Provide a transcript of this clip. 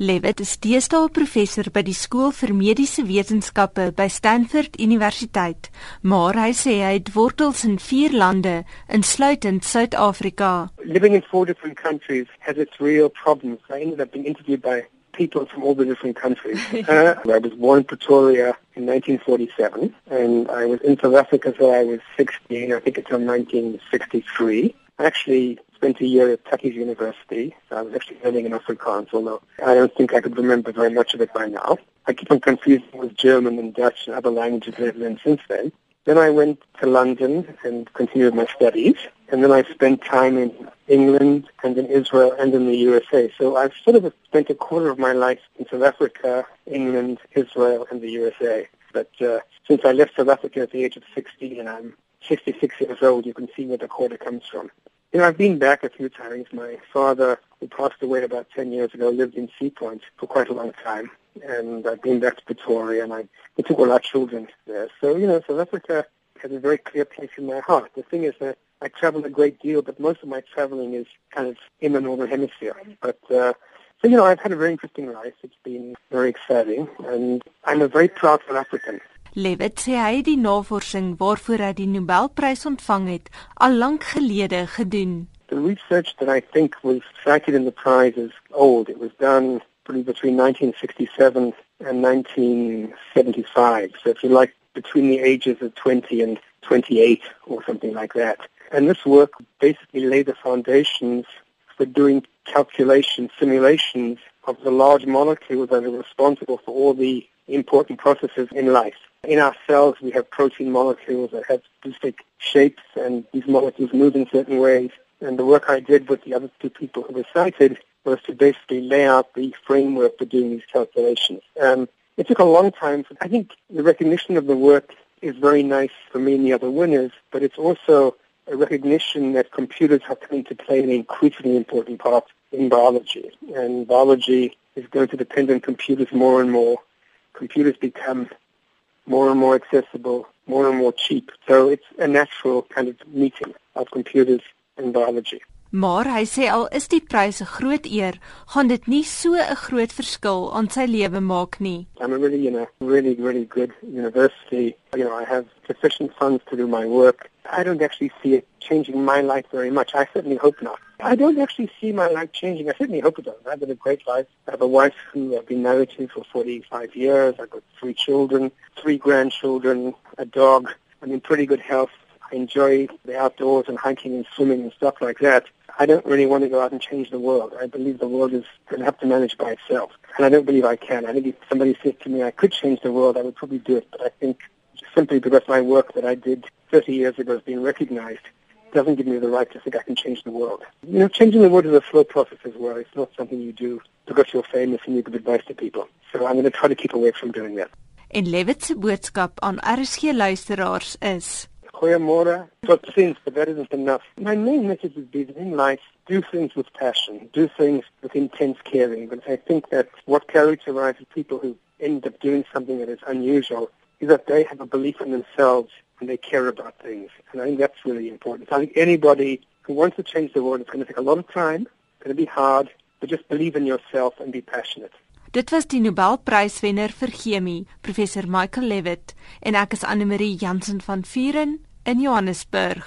Levitt is deesdae professor by die skool vir mediese wetenskappe by Stanford Universiteit, maar hy sê hy het wortels in vier lande, insluitend Suid-Afrika. Living in four different countries has its real problems. I ended up being interviewed by people from all the different countries. uh, I was born in Pretoria in 1947, and I was in South Africa until I was 16, I think until 1963. Actually, spent a year at Tukkies University. So I was actually learning in Afrikaans, although I don't think I could remember very much of it by now. I keep on confusing with German and Dutch and other languages I've learned since then. Then I went to London and continued my studies. And then I spent time in England and in Israel and in the USA. So I've sort of spent a quarter of my life in South Africa, England, Israel, and the USA. But uh, since I left South Africa at the age of 16 and I'm 66 years old, you can see where the quarter comes from. You know, I've been back a few times. My father, who passed away about 10 years ago, lived in Sea Point for quite a long time. And I've been back to Pretoria, and I we took all our children there. So, you know, South Africa has a very clear place in my heart. The thing is that I travel a great deal, but most of my traveling is kind of in the Northern Hemisphere. But, uh, so, you know, I've had a very interesting life. It's been very exciting, and I'm a very proud South African. Levitt sê hy die navorsing waarvoor hy die Nobelprys ontvang het al lank gelede gedoen. The research that I think was cited in the prize is old. It was done pretty between 1967 and 1975. So if you like, between the ages of 20 and 28 or something like that. And this work basically laid the foundations for doing calculations, simulations of the large molecules that are responsible for all the important processes in life. In our cells, we have protein molecules that have specific shapes, and these molecules move in certain ways. And the work I did with the other two people who were cited was to basically lay out the framework for doing these calculations. Um, it took a long time. I think the recognition of the work is very nice for me and the other winners, but it's also a recognition that computers are coming to play an increasingly important part in biology. And biology is going to depend on computers more and more. Computers become more and more accessible, more and more cheap. So it's a natural kind of meeting of computers and biology. Maar hy sê al is die prys 'n groot eer, gaan dit nie so 'n groot verskil aan sy lewe maak nie. I'm really in a really really good university. You know, I have sufficient funds to do my work. I don't actually see it changing my life very much. I certainly hope not. I don't actually see my life changing. I certainly hope it does. I've had a great life. I have a wife who I've been married to for 45 years. I've got three children, three grandchildren, a dog. I'm in pretty good health. Enjoy the outdoors and hiking and swimming and stuff like that. I don't really want to go out and change the world. I believe the world is going to have to manage by itself. And I don't believe I can. I think if somebody said to me I could change the world, I would probably do it. But I think simply because my work that I did 30 years ago is being recognized doesn't give me the right to think I can change the world. You know, changing the world is a slow process as well. It's not something you do because you're famous and you give advice to people. So I'm going to try to keep away from doing that. En Levitt boodskap aan RSG luisteraars is: Goeiemôre. Tot but that isn't enough. My main message would be in life, do things with passion, do things with intense caring. But I think that what characterizes people who end up doing something that is unusual is that they have a belief in themselves and they care about things. And I think that's really important. So I think anybody who wants to change the world, it's going to take a lot of time, it's going to be hard, but just believe in yourself and be passionate. Dit was die Nobelpryswenner vir chemie, professor Michael Levitt, en ek is Anne Marie Jansen van Vuren in Johannesburg.